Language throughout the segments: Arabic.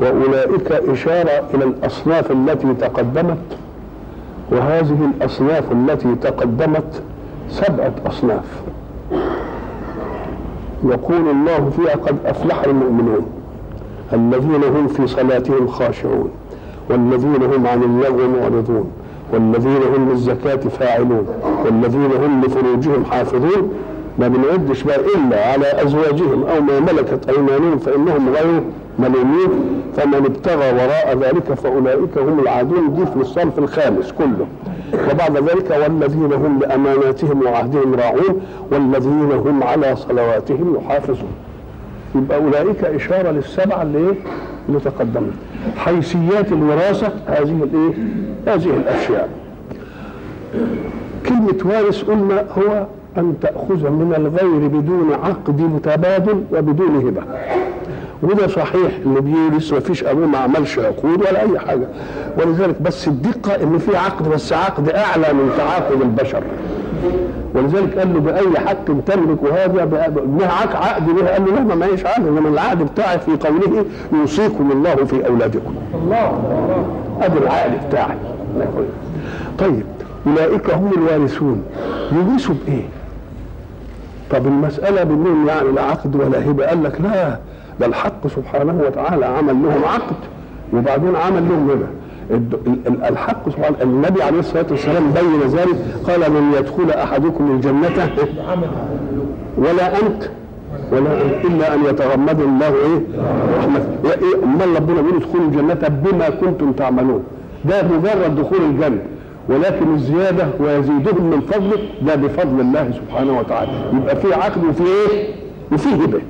وأولئك إشارة إلى الأصناف التي تقدمت وهذه الأصناف التي تقدمت سبعة أصناف. يقول الله فيها قد أفلح المؤمنون الذين هم في صلاتهم خاشعون والذين هم عن اللغو معرضون والذين هم للزكاة فاعلون والذين هم لفروجهم حافظون ما بنعدش بقى إلا على أزواجهم أو ما ملكت أيمانهم فإنهم غير ملومين فمن ابتغى وراء ذلك فأولئك هم العادون. دي في الصنف الخامس كله. وبعد ذلك والذين هم لأماناتهم وعهدهم راعون والذين هم على صلواتهم يحافظون. يبقى أولئك إشارة للسبعة اللي إيه؟ اللي تقدمت. حيثيات الوراثة هذه الإيه؟ هذه الأشياء. كلمة وارث قلنا هو أن تأخذ من الغير بدون عقد تبادل وبدون هبة. وده صحيح اللي بيورث ما فيش أبوه ما عملش عقود ولا أي حاجة. ولذلك بس الدقة إن في عقد بس عقد أعلى من تعاقد البشر. ولذلك قال له بأي حق تملك هذا معك عقد قال له لا ما معيش عقد إنما العقد بتاعي في قوله يوصيكم الله في أولادكم. الله ادي العقد بتاعي. طيب أولئك هم الوارثون. يورثوا بإيه؟ طب المسألة بانهم يعني لا عقد ولا هبة. قال لك لا ده الحق سبحانه وتعالى عمل لهم عقد وبعدين عمل لهم هبة. الحق سبحانه النبي عليه الصلاة والسلام بين ذلك قال لن يدخل أحدكم الجنة ولا أنت ولا أنت إلا أن يتغمد الله إيه؟ رحمته. إيه؟ أمال ربنا بيقول ادخلوا الجنة بما كنتم تعملون. ده مجرد دخول الجنة. ولكن الزيادة ويزيدهم من فضله ده بفضل الله سبحانه وتعالى. يبقى في عقد وفي إيه؟ وفي هبة.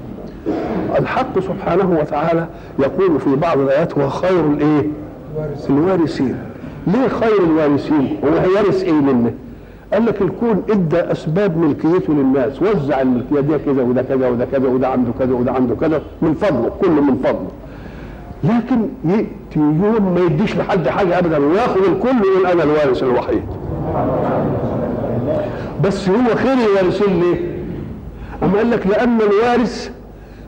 الحق سبحانه وتعالى يقول في بعض الآيات هو خير الإيه؟ الوارثين. ليه خير الوارثين؟ هو هيرث إيه منه؟ قال لك الكون إدى أسباب ملكيته للناس. وزع الملكية دي كذا وده كذا وده كذا وده عنده كذا وده عنده كذا. من فضله كله من فضله. لكن ياتي يوم ما يديش لحد حاجة ابدا ويأخذ الكل ويقول أنا الوارث الوحيد. بس هو خير الوارثين ليه؟ أما قال لك لأن الوارث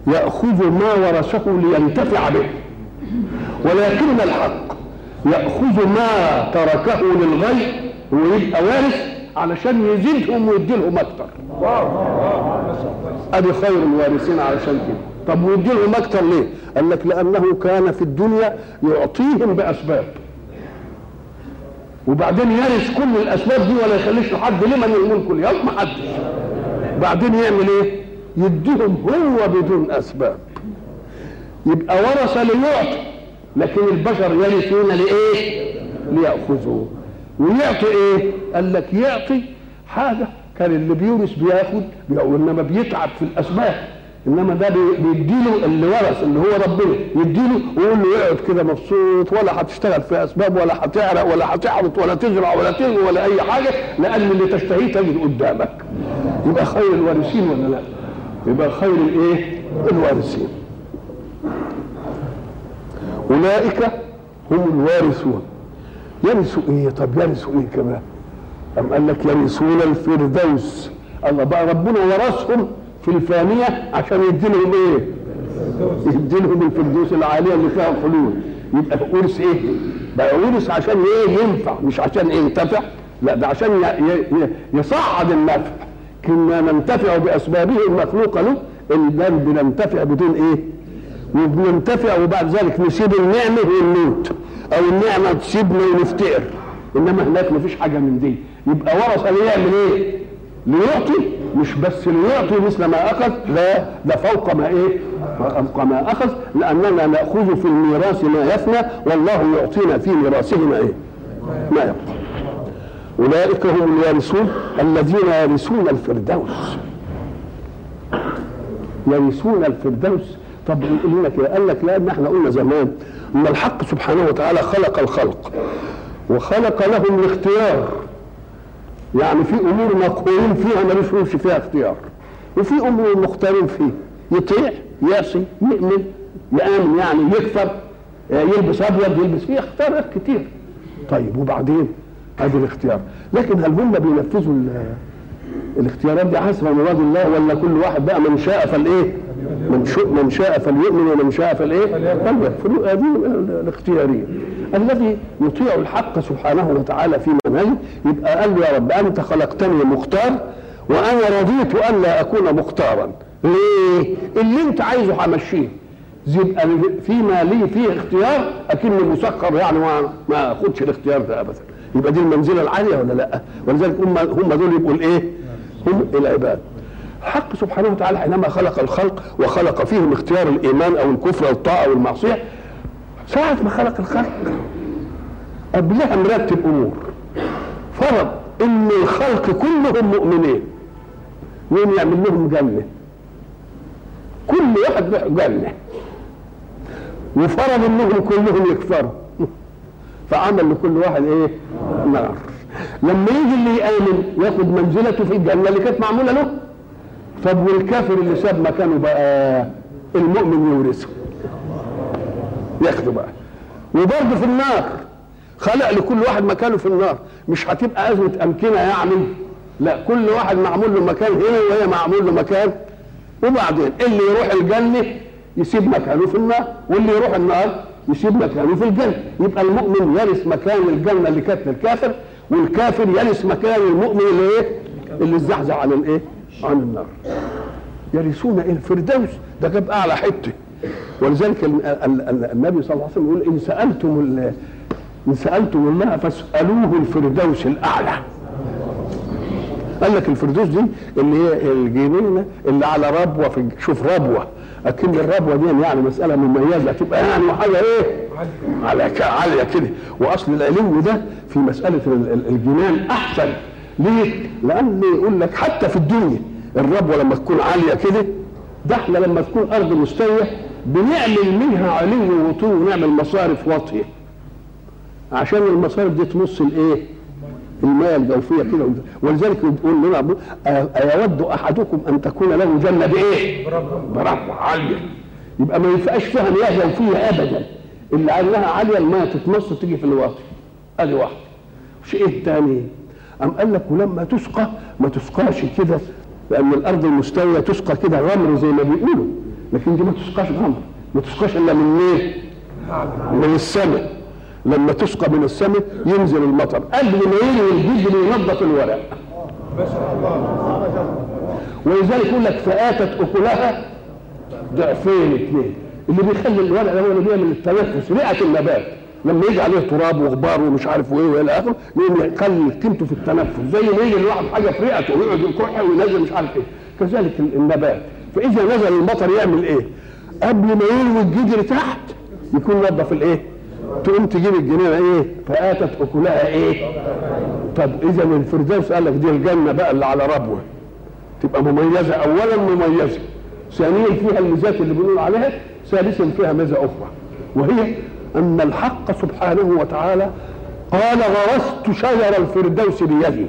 يأخذ ما ورثه لينتفع به. ولكن الحق يأخذ ما تركه للغير ويبقى وارث علشان يزيدهم ويدي لهم أكتر. ادي خير الوارثين علشان كده. طب ويدي لهم أكتر ليه؟ قال لك لأنه كان في الدنيا يعطيهم بأسباب. وبعدين يرث كل الأسباب دي ولا يخليش لحد لمن الملك اليوم ما حدش. بعدين يعمل إيه؟ يديهم هو بدون أسباب. يبقى ورث ليعطي لكن البشر يرثون لإيه؟ ليأخذوا ويعطي إيه؟ قال لك يعطي حاجة كان اللي بيورث بياخد إنما بيتعب في الأسباب. إنما ده بيديله اللي ورث اللي هو ربنا. يديله ويقول له يقعد كده مبسوط ولا هتشتغل في أسباب ولا هتعرق ولا هتحرط ولا تزرع ولا تغني ولا أي حاجة لأن اللي تشتهيه تجد قدامك. يبقى خير الوارثين ولا لا؟ يبقى خير الإيه؟ الوارثين. أولئك هم الوارثون. يرثوا إيه؟ طب يرثوا إيه كمان؟ أم قال لك يرثون الفردوس. الله بقى ربنا ورثهم في الفانية عشان يدي لهم إيه؟ يدي لهم الفردوس العالية اللي فيها الخلود. يبقى ورث إيه؟ بقى ورث عشان إيه؟ ينفع مش عشان إيه؟ ينتفع؟ لا ده عشان يصعد النفع. كنا ننتفع بأسبابه المخلوقة له البال بننتفع بدون إيه؟ وبننتفع وبعد ذلك نسيب النعمة ونموت. أو النعمة تسيبنا ونفتقر. إنما هناك مفيش حاجة من دي. يبقى ورث ليعمل إيه؟ ليعطي مش بس ليعطي مثل ما أخذ لا ده فوق ما إيه؟ فوق ما أخذ لأننا نأخذ في الميراث ما يفنى والله يعطينا في ميراثه ما إيه؟ ما يبقى. أولئك هم الوارثون الذين يرثون الفردوس. يرثون الفردوس. طب يقول لك قال لك لأن إحنا قلنا زمان إن الحق سبحانه وتعالى خلق الخلق وخلق لهم الاختيار. يعني في أمور مقهورين فيها ملوش فيها اختيار. وفي أمور مختارين فيه. يطيع يعصي يؤمن يأمن يعني يكفر يلبس أبيض يلبس فيه اختيارات كتير. طيب وبعدين؟ ادي الاختيار. لكن هل هم بينفذوا ال- الاختيارات دي؟ حسب مراد الله ولا كل واحد بقى من شاء فالإيه؟ من شاء من شاء فليؤمن ومن شاء فالإيه؟ فليكفر. هذه الاختيارية. الذي يطيع الحق سبحانه وتعالى في منهجه يبقى قال له يا رب أنت خلقتني مختار وأنا رضيت أن لا أكون مختارا. ليه؟ اللي أنت عايزه همشيه. يبقى فيما لي فيه اختيار أكني مسخر يعني ما أخدش الاختيار ده ابدا. يبقى دي المنزلة العالية ولا لأ؟ ولذلك هم هم دول يبقوا الإيه؟ هم العباد. الحق سبحانه وتعالى حينما خلق الخلق وخلق فيهم اختيار الإيمان أو الكفر أو الطاعة أو المعصية ساعة ما خلق الخلق قبلها مرتب أمور. فرض إن الخلق كلهم مؤمنين. وين يعمل لهم جنة؟ كل واحد جنة. وفرض إنهم كلهم يكفروا. فعمل لكل واحد إيه؟ نار. لما يجي اللي يامن ياخد منزلته في الجنة اللي كانت معمولة له طب والكافر اللي ساب مكانه بقى المؤمن يورثه. ياخده بقى. وبرضه في النار خلق لكل واحد مكانه في النار. مش هتبقى أزمة أمكنة يعني. لا كل واحد معمول له مكان هنا وهي معمول له مكان. وبعدين اللي يروح الجنة يسيب مكانه في النار واللي يروح النار يسيب مكانه في الجنة. يبقى المؤمن يرث مكان الجنة اللي كانت للكافر والكافر يرث مكان المؤمن اللي إيه؟ اللي اتزحزح عن الإيه؟ عن النار. يرثون إيه الفردوس. ده جاب أعلى حتة. ولذلك ال- ال- ال- النبي صلى الله عليه وسلم يقول إن سألتم ال- إن سألتم الله فاسألوه الفردوس الأعلى قال لك الفردوس دي اللي هي الجنينة اللي على ربوة في شوف ربوة أكن الربوة دي يعني مسألة مميزة تبقى يعني حاجة إيه؟ على عالية كده وأصل العلو ده في مسألة ال- ال- الجنان أحسن ليه؟ لأن يقول لك حتى في الدنيا الربوة لما تكون عالية كده ده إحنا لما تكون أرض مستوية بنعمل منها علو وطول ونعمل مصارف واطية. عشان المصارف دي تمص الإيه؟ المياه الجوفيه كده. ولذلك يقول لنا أيود أحدكم أن تكون له جنة بإيه؟ بربوه عالية. يبقى ما ينفعش فيها مياه جوفيه ابدا. اللي علها عاليه المياه تتمص تيجي في الواطي. أدي واحدة شيء إيه الثاني أم قال لك ولما تسقى ما تسقاش كده لأن الأرض المستوية تسقى كده غمر زي ما بيقولوا. لكن دي ما تسقاش غمر ما تسقاش إلا من إيه؟ من السماء. لما تسقى من السماء ينزل المطر. قبل ما يجي الجدر ينظف الورق. ولذلك يقول لك فآتت أكلها ضعفين اثنين. اللي بيخلي الورق ده هو اللي بيعمل التنفس. رئة النبات. لما يجي عليه تراب وغبار ومش عارف وإيه وإلى آخره يقوم يقلل قيمته في التنفس. زي ما يجي الواحد حاجة في رئته ويقعد يكح وينزل مش عارف إيه. كذلك النبات. فإذا نزل المطر يعمل إيه؟ قبل ما يلوي الجدر تحت يكون نظف الإيه؟ تقوم تجيب الجنينة إيه؟ فآتت أكلها إيه؟ طب إذا الفردوس قال لك دي الجنة بقى اللي على ربوة تبقى مميزة اولا مميزة ثانيا فيها الميزات اللي بنقول عليها ثالثا فيها ميزة أخرى وهي أن الحق سبحانه وتعالى قال غرست شجر الفردوس بيدي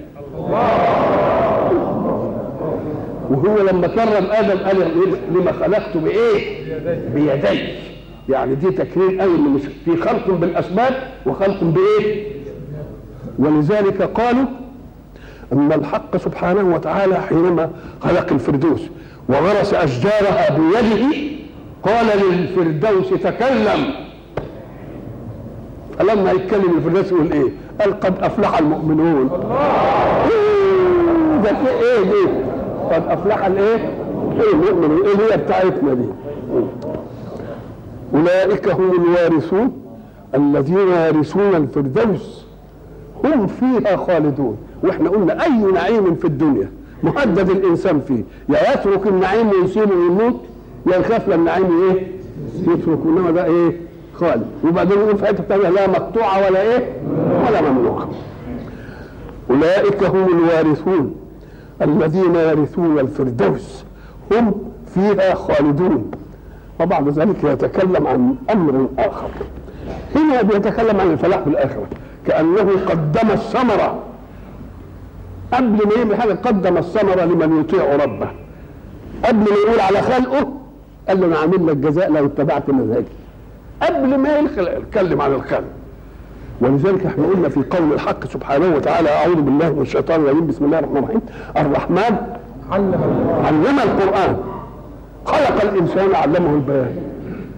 وهو لما كرم آدم قال لما خلقت بإيه؟ بيدي يعني دي تكريم قوي مش في خلق بالاسباب وخلق بإيه؟ ولذلك قالوا أن الحق سبحانه وتعالى حينما خلق الفردوس وغرس أشجارها بيده قال للفردوس تكلم فلما يتكلم الفردوس يقول إيه؟ قال قد أفلح المؤمنون إيه ده في إيه دي؟ قد أفلح الإيه؟ المؤمنون إيه هي بتاعتنا دي؟ أولئك هم الوارثون الذين يرثون الفردوس. هم فيها خالدون. وإحنا قلنا أي نعيم في الدنيا مهدد الإنسان فيه. يا يترك النعيم ويسيبه ويموت يا يخاف للنعيم إيه؟ يترك. إنما ده إيه؟ خالد. وبعدين يقول في حتة ثانية لا مقطوعة ولا إيه؟ ولا ممنوعه أولئك هم الوارثون. الذين يرثون الفردوس هم فيها خالدون. وبعد ذلك يتكلم عن أمر آخر. هنا بيتكلم عن الفلاح في الاخره كأنه قدم الثمرة. قبل ما يعمل حاجة قدم الثمرة لمن يطيع ربه. قبل ما يقول على خلقه قال له أنا عامل لك جزاء لو اتبعت مزاجي. قبل ما يتكلم عن الخلق. ولذلك إحنا قلنا في قول الحق سبحانه وتعالى أعوذ بالله من الشيطان الرجيم بسم الله الرحمن الرحيم. الرحمن علم علم القرآن. خلق الإنسان علمه البيان.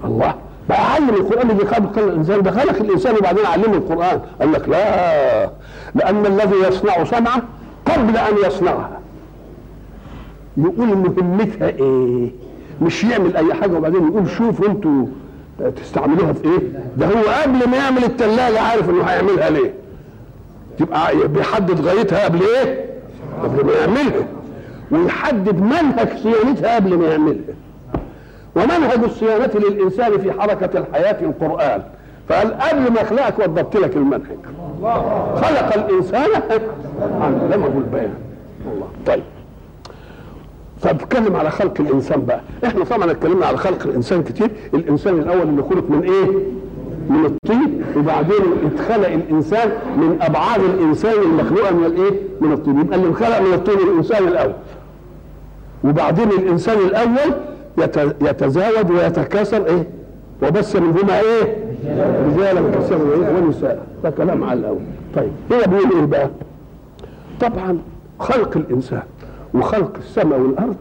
الله. بقى علم القرآن اللي خلق الإنسان ده خلق الإنسان وبعدين علمه القرآن. قال لك لا. لأن الذي يصنع صنعه قبل أن يصنعها. يقول مهمتها إيه؟ مش يعمل أي حاجة وبعدين يقول شوفوا أنتوا تستعملوها في إيه؟ ده هو قبل ما يعمل الثلاجه عارف إنه هيعملها ليه؟ تبقى بيحدد غايتها قبل إيه؟ قبل ما يعملها. ويحدد منهج صيانتها قبل ما يعملها. ومنهج الصيانة للإنسان في حركة الحياة القرآن. فقال قبل ما أخلقك وضبط لك المنهج. خلق الإنسان علمه البيان الله طيب. فبتكلم على خلق الإنسان بقى. إحنا طبعا اتكلمنا على خلق الإنسان كتير. الإنسان الأول اللي خلق من إيه؟ من الطين. وبعدين اتخلق الإنسان من أبعاد الإنسان المخلوقة من الإيه؟ من الطين. يبقى اللي انخلق من الطين الإنسان الأول. وبعدين الإنسان الأول يت- يتزاوج ويتكاثر إيه؟ وبث منهما إيه؟ رجالا كثيرا إيه؟ ونساء. ده كلام على الأول. طيب هنا بيقول إيه بقى؟ طبعا خلق الإنسان وخلق السماء والأرض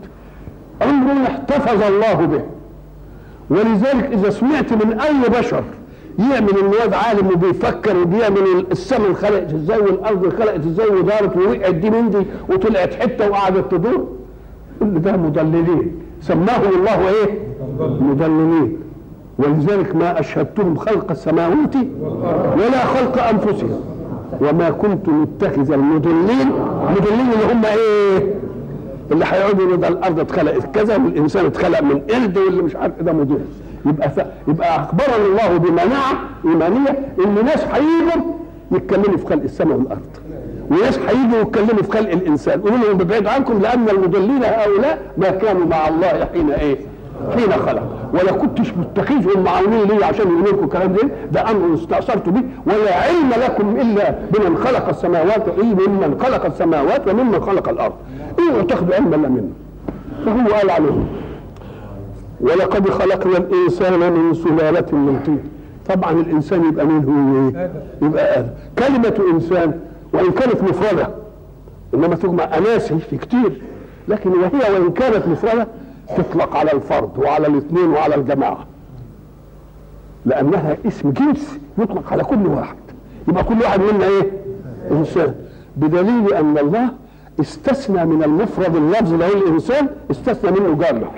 أمر احتفظ الله به ولذلك إذا سمعت من أي بشر يعمل انه واد عالم وبيفكر وبيعمل السماء انخلقت إزاي والأرض انخلقت إزاي ودارت ووقعت دي من دي وطلعت حتة وقعدت تدور كل ده مضللين سماهم الله إيه؟ مضللين ولذلك ما أشهدتهم خلق السماوات ولا خلق أنفسهم وما كنت متخذ المضلين مضلين اللي هم إيه؟ اللي هيقعدوا يقولوا ده الأرض اتخلقت كذا والانسان اتخلق من قرد واللي مش عارف إيه ده مضل يبقى ف... يبقى اخبرنا الله بمناعة إيمانية إن ناس هيجوا يتكلموا في خلق السماء والأرض. وناس هيجوا يتكلموا في خلق الإنسان. قولوا لهم ببعد عنكم لأن المضلين هؤلاء ما كانوا مع الله حين إيه؟ حين خلق. ولا كنتش متخذهم معاونين ليه عشان يقولوا لكم الكلام ده. ده أمر استأثرت به. ولا علم لكم إلا بمن خلق السماوات. الا ممن خلق السماوات وممن خلق الأرض. اوعوا تاخذوا علما الا منه فهو قال عليهم ولقد خلقنا الإنسان من سلالة من طين. طبعا الإنسان يبقى مين هو؟ إيه؟ يبقى آدم. كلمة إنسان وإن كانت مفردة إنما تجمع أناسي في كتير. لكن وهي وإن كانت مفردة تطلق على الفرد وعلى الاثنين وعلى الجماعة. لأنها اسم جنس يطلق على كل واحد. يبقى كل واحد منا إيه؟ إنسان. بدليل أن الله استثنى من المفرد اللفظ هو الانسان استثنى منه جامع.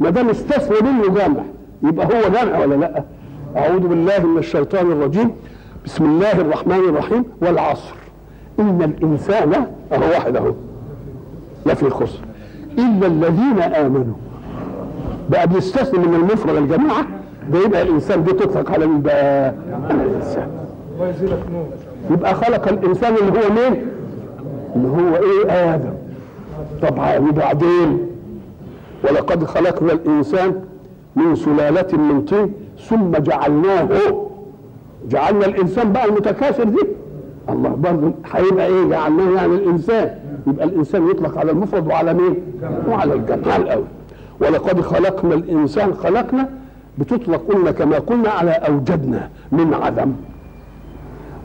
ما دام استثنى منه جامع يبقى هو جامع ولا لأ؟ أعوذ بالله من الشيطان الرجيم. بسم الله الرحمن الرحيم والعصر. إن الإنسان أهو واحد أهو لفي خسر إلا الذين آمنوا. بقى بيستثني من المفرد الجماعة ده يبقى الإنسان دي تطلق على نور يبقى خلق الإنسان اللي هو مين؟ اللي هو إيه؟ آدم. طبعا وبعدين؟ ولقد خلقنا الإنسان من سلالة من طين ثم جعلناه. جعلنا الإنسان بقى المتكاثر دي. الله برضه هيبقى إيه؟ جعلناه يعني الإنسان. يبقى الإنسان يطلق على المفرد وعلى مين؟ وعلى الجمع الأول. ولقد خلقنا الإنسان خلقنا بتطلق قلنا كما قلنا على أوجدنا من عدم.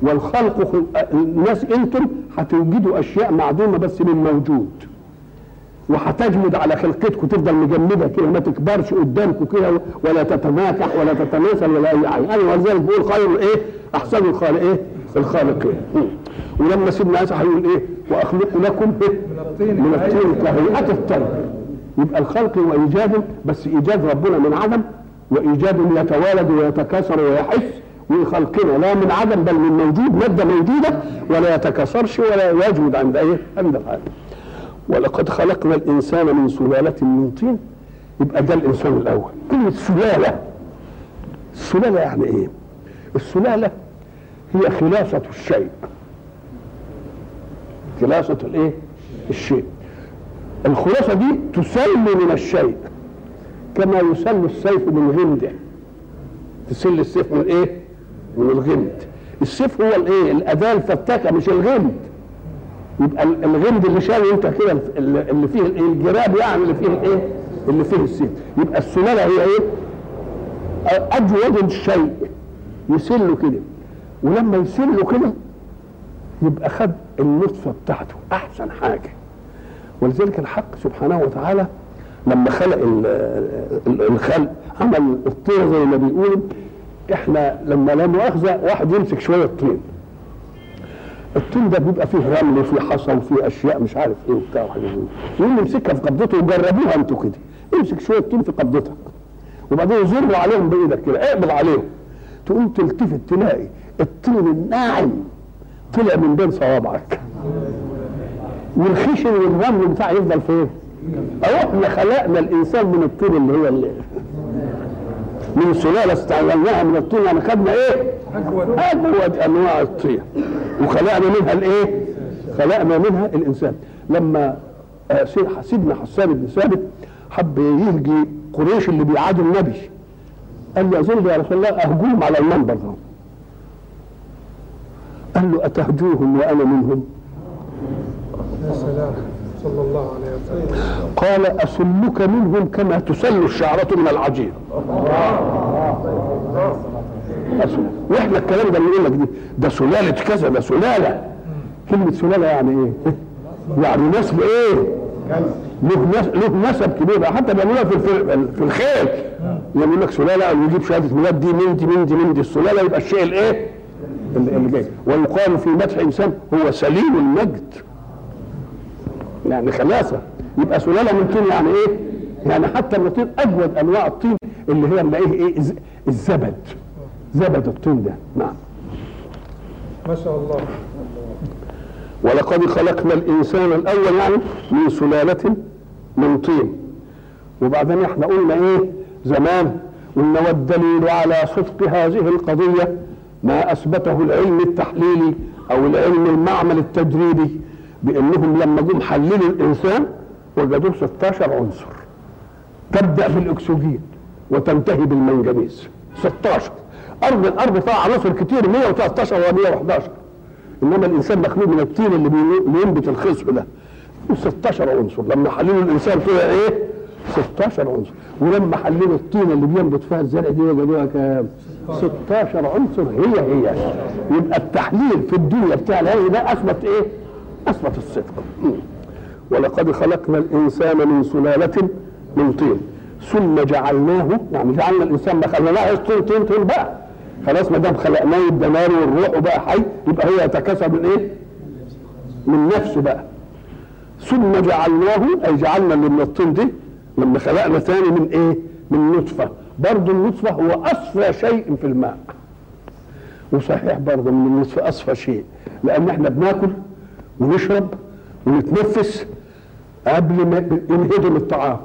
والخلق خل- الناس أنتم هتوجدوا أشياء معدومة بس من موجود. وهتجمد على خلقتكم تفضل مجمدة كده ما تكبرش قدامكم كده ولا تتناكح ولا تتناسل ولا أي حاجة. أنا ولذلك بقول خير إيه؟ أحسن الخالق إيه؟ الخالقين. مم. ولما سيدنا عيسى هيقول إيه؟ وأخلق لكم؟ من الطين من الطين كهيئة الطير. يبقى الخلق وإيجاد بس إيجاد ربنا من عدم وإيجاد يتوالد ويتكاثر ويحس وخلقنا لا من عدم بل من موجود مادة موجودة ولا يتكاثرش ولا يجمد عند إيه عند العالم ولقد خلقنا الإنسان من سلالة من طين. يبقى ده الإنسان الأول. كلمه سلاله السلالة يعني إيه؟ السلالة هي خلاصة الشيء. خلاصة الايه؟ الشيء. الخلاصة دي تسل من الشيء كما يسل السيف من غمده تسل السيف من إيه؟ من الغمد. السيف هو الايه؟ الأداة الفتاكة مش الغمد. يبقى ال- الغمد اللي شايل انت كده ال- اللي فيه الجراب يعني اللي فيه الايه؟ اللي فيه السيف. يبقى السلاله هي إيه؟ أجود الشيء. يسله كده. ولما يسله كده يبقى خد النطفة بتاعته أحسن حاجة. ولذلك الحق سبحانه وتعالى لما خلق ال- ال- الخلق عمل الطين زي ما بيقولوا إحنا لما لا مؤاخذة واحد يمسك شوية طين. الطين ده بيبقى فيه رمل وفيه حصى وفيه أشياء مش عارف إيه وبتاع وحاجات زي. يقوم يمسكها في قبضته وجربوها أنتوا كده. امسك شوية طين في قبضتك. وبعدين زر عليهم بإيدك كده اقبض عليهم. تقوم تلتفت تلاقي الطين الناعم طلع من بين صوابعك والخشن والرمل بتاع يفضل فين؟ أو إحنا خلقنا الإنسان من الطين اللي هو اللي من سلالة استعملناها من الطين يعني خدنا إيه؟ أجود أنواع الطين وخلقنا منها الإيه؟ خلقنا منها الإنسان لما آه، سي- سيدنا حسان بن ثابت حب يهجي قريش اللي بيعادوا النبي قال له اظن يا رسول الله أهجوهم على المنبر ده قال له أتهجوهم وأنا منهم صلى الله عليه وسلم قال اسلك منهم كما تسل الشعرة من العجين أسل. وإحنا الكلام ده اللي يقول لك دي ده سلالة كذا ده سلالة كلمة سلالة يعني إيه؟ يعني نسب إيه؟ له نس- له نسب كبير حتى بيعملوها في في الخيل يقول لك سلالة ويجيب شهادة ميلاد دي من دي من دي من دي السلالة يبقى الشيء الإيه؟ اللي جاي. ويقال في مدح إنسان هو سليم المجد. يعني خلاصة. يبقى سلالة من طين يعني إيه؟ يعني حتى من الطين أجود أنواع الطين اللي هي نلاقيه إيه؟ الز- الزبد. زبد الطين ده. نعم. ما شاء الله. ولقد خلقنا الإنسان الأول يعني من سلالة من طين. وبعدين إحنا قلنا إيه؟ زمان قلنا والدليل على صدق هذه القضية ما أثبته العلم التحليلي أو العلم المعمل التجريبي بأنهم لما جم حللوا الإنسان وجدوا 16 عنصر. تبدأ بالأكسجين وتنتهي بالمنجنيز 16 ارض الأرض فيها عناصر كتير 113 و 111 إنما الإنسان مخلوق من الطين اللي بي- اللي ينبت الخصب ده. 16 عنصر. لما حللوا الإنسان طلع إيه؟ 16 عنصر. ولما حللوا الطين اللي بينبت فيها الزرع دي وجدوها كام؟ 16 عنصر هي هي يبقى التحليل في الدنيا بتاع الهي ده أثبت إيه أثبت الصدق. ولقد خلقنا الإنسان من سلالة من طين ثم جعلناه يعني جعلنا الإنسان ما خلقناهوش طين طين طين بقى خلاص ما دام خلقناه نار والروح وبقى حي يبقى هو يتكاثر من إيه؟ من نفسه بقى ثم جعلناه أي جعلنا اللي من الطين دي لما خلقنا ثاني من إيه؟ من نطفة برضه النطفه هو أصفى شيء في الماء. وصحيح برضه من النطفه أصفى شيء لأن إحنا بناكل ونشرب ونتنفس قبل ما ينهضم الطعام.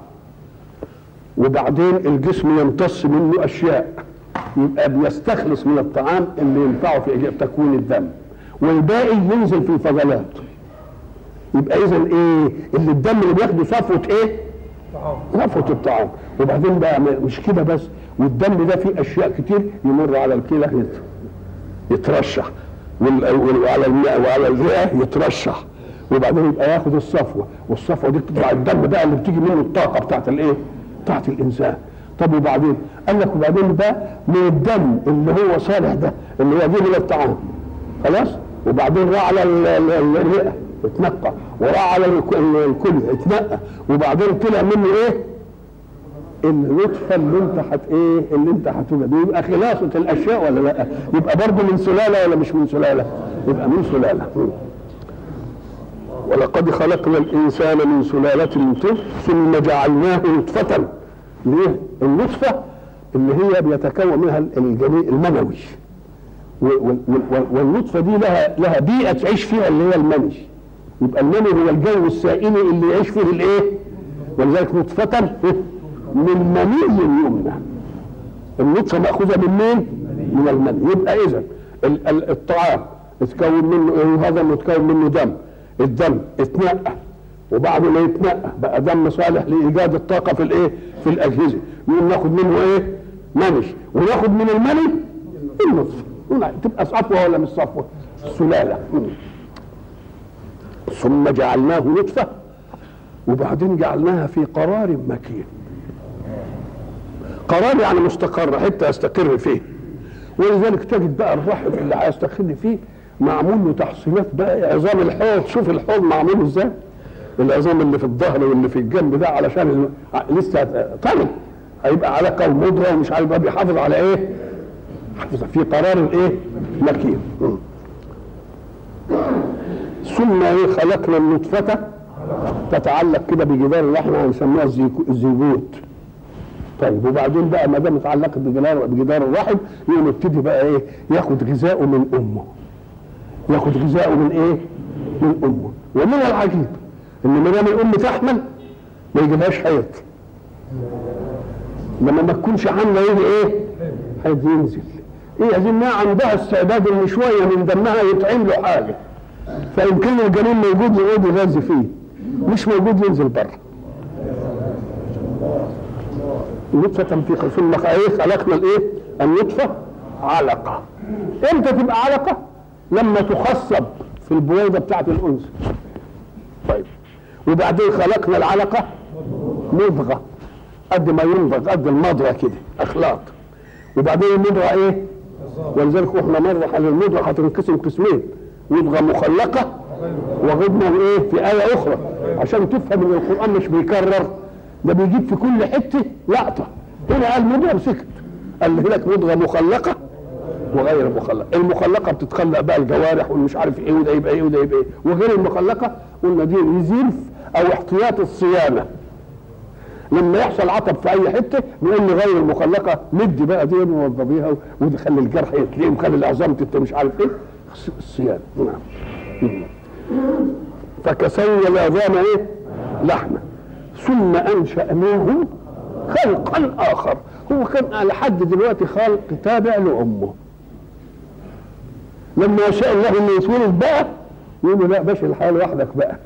وبعدين الجسم يمتص منه أشياء يبقى بيستخلص من الطعام اللي ينفعه في تكوين الدم. والباقي ينزل في الفضلات. يبقى اذا إيه؟ اللي الدم اللي بياخده صفوة إيه؟ صفوه الطعام. وبعدين بقى مش كده بس والدم ده فيه أشياء كتير يمر على الكلى يت- يترشح. وعلى وعلى الرئة يترشح. وبعدين يبقى ياخد الصفوة. والصفوة دي تطلع الدم بقى اللي بتيجي منه الطاقة بتاعت الإيه؟ بتاعت الإنسان. طب وبعدين؟ قال لك وبعدين ده من الدم اللي هو صالح ده اللي هو جه من الطعام. خلاص؟ وبعدين راح على ال- ال- ال- الرئة. اتنقى وراح على الك- ال- الكلى اتنقى وبعدين طلع منه إيه؟ النطفه اللي أنت هت إيه اللي أنت هتولد يبقى خلاصة الأشياء ولا لأ؟ يبقى برضه من سلالة ولا مش من سلالة؟ يبقى من سلالة. ولقد خلقنا الإنسان من سلالة طين ثم جعلناه نطفة ليه؟ النطفة اللي هي بيتكون منها الجنين المنوي والنطفة دي لها لها بيئة تعيش فيها اللي هي المني يبقى المني هو الجو السائل اللي يعيش فيه الايه؟ ولذلك نطفة من مني يمنى النطفة مأخوذة من مين؟ من المني يبقى ال- الطعام اتكون منه إيه هذا اللي اتكون منه دم الدم اتنقى وبعد ما يتنقى بقى دم صالح لإيجاد الطاقة في الإيه؟ في الأجهزة يقوم ناخد منه إيه؟ مني وناخد من المني النطفة تبقى صفوة ولا مش صفوة سلالة. ثم جعلناه نطفه وبعدين جعلناها في قرار مكين قرار يعني مستقر حتة يستقر فيه ولذلك تجد بقى الرحم اللي هيستقر فيه معمول له تحصينات بقى عظام الحوض شوف الحوض معمول إزاي العظام اللي في الظهر واللي في الجنب ده علشان لسه طري هيبقى علاقه ومضره ومش عارف بيحافظ على إيه؟ حافظ في قرار الإيه؟ مكين. ثم إيه خلقنا النطفة تتعلق كده بجدار اللحم هنسميها الزيجوت طيب وبعدين بقى ما دام اتعلقت بجدار بجدار الرحم يقوم يبتدي بقى إيه؟ ياخد غذاءه من أمه. ياخد غذاءه من إيه؟ من أمه. ومن العجيب إن ما دام الأم تحمل ما يجيلهاش حيض لما ما تكونش حامله يجي إيه؟ حيض ينزل. إيه انها عندها استعداد إن شوية من دمها يطعم له حاجة. فإن كان الجنين موجود يقعد يغذي فيه مش موجود ينزل بره نطفة في ثم إيه خلقنا الإيه؟ النطفة علقة. إمتى تبقى علقة؟ لما تخصب في البويضة بتاعت الأنثى. طيب وبعدين خلقنا العلقة مضغة قد ما ينضغ قد المضغة كده أخلاط. وبعدين المضغة إيه؟ ولذلك وإحنا مرة على المضغة هتنقسم قسمين مضغة مخلقة وغضنا إيه؟ في آية أخرى. عشان تفهم إن القرآن مش بيكرر ده بيجيب في كل حتة لقطة. هنا قال مضغة وسكت قال لك مضغة مخلقة وغير مخلقة. المخلقة بتتخلق بقى الجوارح والمش عارف إيه وده يبقى إيه وده يبقى إيه. وغير المخلقة قلنا دي ريزيرف أو احتياط الصيانة. لما يحصل عطب في أي حتة نقول لغير المخلقة مدي بقى دي ووضبيها ودخلي الجرح يتلئم خلي العظام مش عارف إيه. الصيانه نعم. فكسونا العظام إيه؟ لحمه ثم أنشأناه خلقا آخر. هو كان لحد دلوقتي خلق تابع لأمه. لما يشاء الله إنه يتولد بقى يقول له لا باشا الحال لوحدك بقى.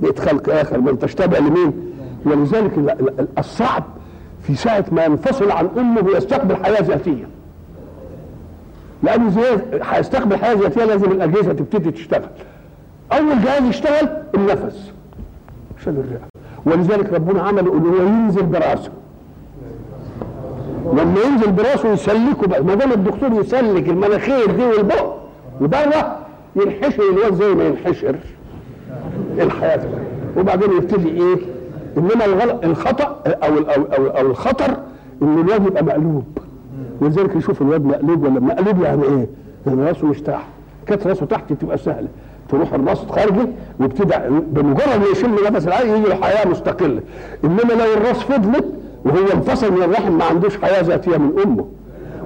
بقيت خلق آخر. ما أنتش تابع لمين؟ ولذلك ال- ال- الصعب في ساعة ما ينفصل عن أمه ويستقبل حياة ذاتية. زي هيستقبل حياة ذاتية لازم الأجهزة تبتدي تشتغل. أول جهاز يشتغل النفس. عشان الرئة ولذلك ربنا عمل هو ينزل برأسه. لما ينزل برأسه يسلكه بقى. ما دام الدكتور يسلك المناخير دي والبق وبره ينحشر الواد زي ما ينحشر الحياة. وبعدين يبتدي إيه؟ إنما الغلط الخطأ أو أو أو, أو الخطر إن الواد يبقى مقلوب. ولذلك يشوف الواد مقلوب ولا مقلوب يعني إيه؟ يعني راسه مش تحت. كانت راسه تحت تبقى سهلة. تروح الراس خارجه وابتدى بمجرد ما يشم نفس العين يجي له حياه مستقلة. إنما لو الراس فضلت وهو انفصل من الرحم ما عندوش حياة ذاتية من أمه.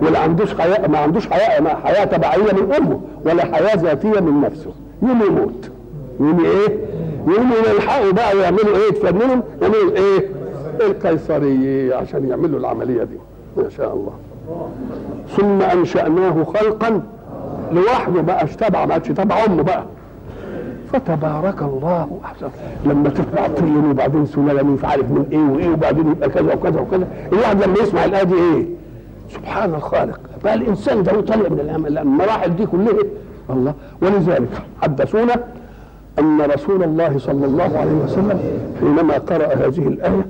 ولا عندوش حياه ما عندوش حياه ما حياة تبعية من أمه. ولا حياة ذاتية من نفسه. يوم يموت. يوم إيه؟ يوم يلحقوا بقى ويعملوا إيه؟ تفننهم يعملوا إيه؟ القيصرية عشان يعملوا العملية دي. ما شاء الله. ثم أنشأناه خلقا لوحده بقى تبع ما تبع أمه بقى. فتبارك الله أحسن. لما تطلع طين وبعدين سلاله مش عارف من إيه وإيه وبعدين يبقى كذا وكذا وكذا. الواحد لما يسمع الآية دي إيه؟ سبحان الخالق. بقى الإنسان ده طالع من المراحل دي كلها. الله. ولذلك حدثونا أن رسول الله صلى الله عليه وسلم حينما قرأ هذه الآية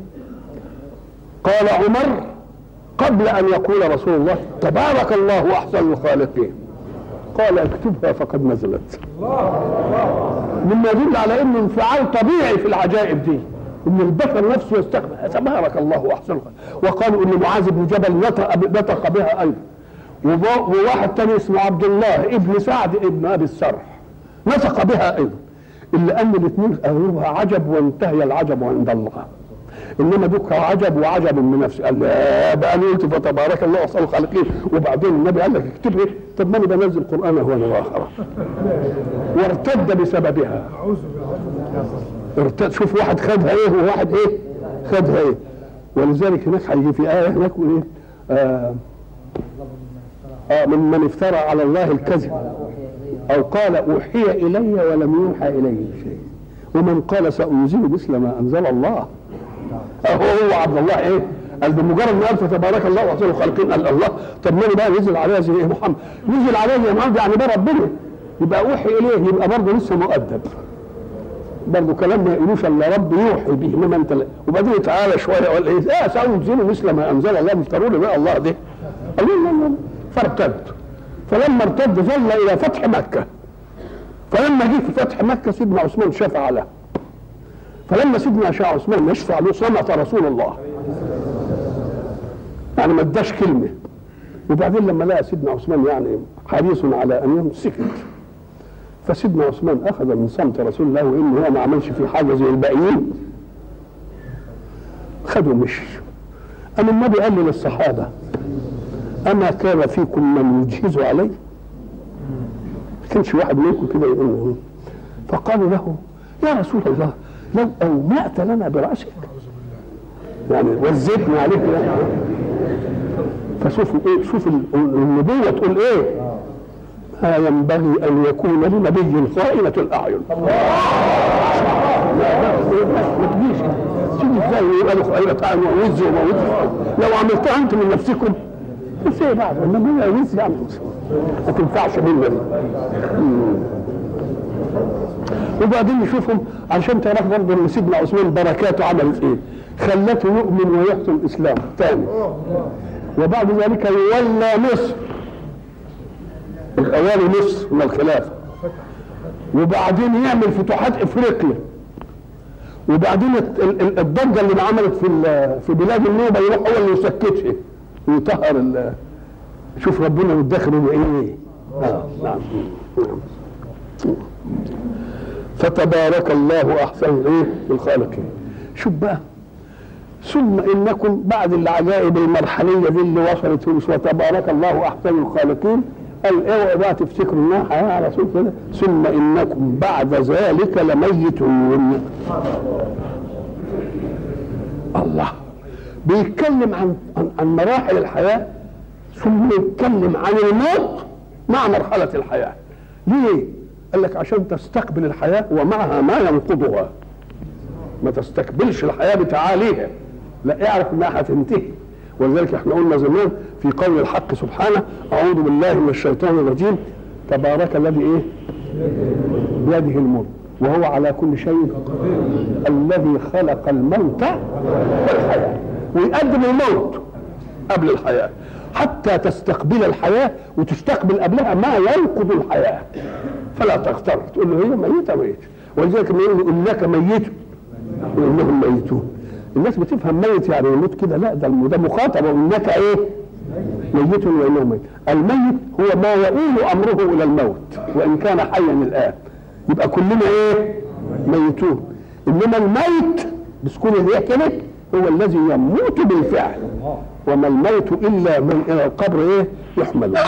قال عمر قبل أن يقول رسول الله تبارك الله أحسن الخالقين قال اكتبها فقد نزلت. مما يدل على إنه انفعال طبيعي في العجائب دي. إن البشر نفسه يستقبل تبارك الله أحسن. وقالوا إن معاذ بن جبل نطق بها أيضا. وواحد تاني اسمه عبد الله ابن سعد ابن أبي السرح نطق بها أيضا. إلا أن الاثنين قالوها عجب وانتهي العجب عند الله. إنما دوك عجب وعجب من نفسه قال لا بقى أنا قلت فتبارك الله احسن الخالقين. وبعدين النبي قال لك اكتب إيه طب ما أنا بنزل قرآن هو أنا وآخره. وارتد بسببها. ارتد شوف واحد خدها إيه وواحد إيه خدها إيه. ولذلك هناك هيجي في آية هناك إيه؟ آه آه من من افترى على الله الكذب. أو قال أوحي إلي ولم يوحى إلي شيء. ومن قال سأنزل مثل ما أنزل الله. هو هو عبد الله إيه؟ قال بمجرد ما قال فتبارك الله احسن الخالقين قال الله طب ما أنا بقى نزل عليها زي إيه محمد؟ نزل عليها زي محمد يعني ده ربنا يبقى أوحي إليه يبقى برضه لسه مؤدب. برضه كلام ما يقولوش إلا رب يوحي به إنما أنت وبعدين تعالى شوية ولا إيه؟ لا سانزل مثل ما أنزل الله مفتروا لي بقى الله ده. قال لا لا لا. فارتد. فلما ارتد ظل إلى فتح مكة. فلما جه في فتح مكة سيدنا عثمان شفع له. فلما سيدنا شاء عثمان يشفع له صمت رسول الله. يعني ما اداش كلمة. وبعدين لما لقى سيدنا عثمان يعني حريص على أن يمسكت فسيدنا عثمان أخذ من صمت رسول الله وإنه هو ما عملش فيه حاجة زي الباقيين. خدوا مشي اما النبي قال للصحابة. أما كان فيكم من يجهز علي ما كانش واحد منكم كده يقول فقالوا له يا رسول الله لو أومأت لنا برأسك. يعني وزيتنا عليك. يعني فشوفوا إيه شوف ال- النبوة تقول إيه؟ ما ينبغي أن يكون لنبي خائنة الأعين. ما تجيش. تيجي إزاي يبقى له خائنة اعين ووز وموز لو عملتها أنت من نفسكم إيه بعد هي وز يعني ما تنفعش منا دي. وبعدين نشوفهم عشان تعرف برضه إن سيدنا عثمان بركاته عملت إيه؟ خلته يؤمن ويحسن الإسلام ثاني وبعد ذلك يولى مصر الاوالي مصر من الخلافه وبعدين يعمل فتوحات إفريقيا. وبعدين ال- ال- الضجة اللي عملت في في بلاد النوبة يروح هو اللي يسكتها ويطهر شوف ربنا يدخله بايه؟ آه، نعم نعم. فتبارك الله أحسن إيه الخالقين. شوف بقى. ثم إنكم بعد العجائب المرحلية دي اللي وصلت وتبارك الله أحسن الخالقين. قال اوعوا بقى تفتكروا إنها حياة على طول كده ثم إنكم بعد ذلك لميتون. الله. بيتكلم عن, عن مراحل الحياة ثم يتكلم عن الموت مع مرحلة الحياة. ليه؟ قال لك عشان تستقبل الحياة ومعها ما ينقضها. ما تستقبلش الحياة بتعاليها. لا اعرف إنها هتنتهي ولذلك إحنا قلنا زمان في قول الحق سبحانه أعوذ بالله من الشيطان الرجيم تبارك الذي إيه؟ بيده الملك. وهو على كل شيء الذي خلق الموت والحياة. ويقدم الموت قبل الحياة. حتى تستقبل الحياة وتستقبل قبلها ما ينقض الحياة. فلا تغتر تقول له هي ميتة ميت. ولذلك لما يقول انك ميت. وانهم ميتون. الناس بتفهم ميت يعني يموت كده. لا ده ده مخاطب انك إيه؟ ميت وانهم ميت. الميت هو ما يؤول أمره إلى الموت وإن كان حيا الآن. يبقى كلنا إيه؟ ميتون. إنما الميت بسكون الياء كده هو الذي يموت بالفعل. وما الميت إلا من إلى القبر إيه؟ يحمل.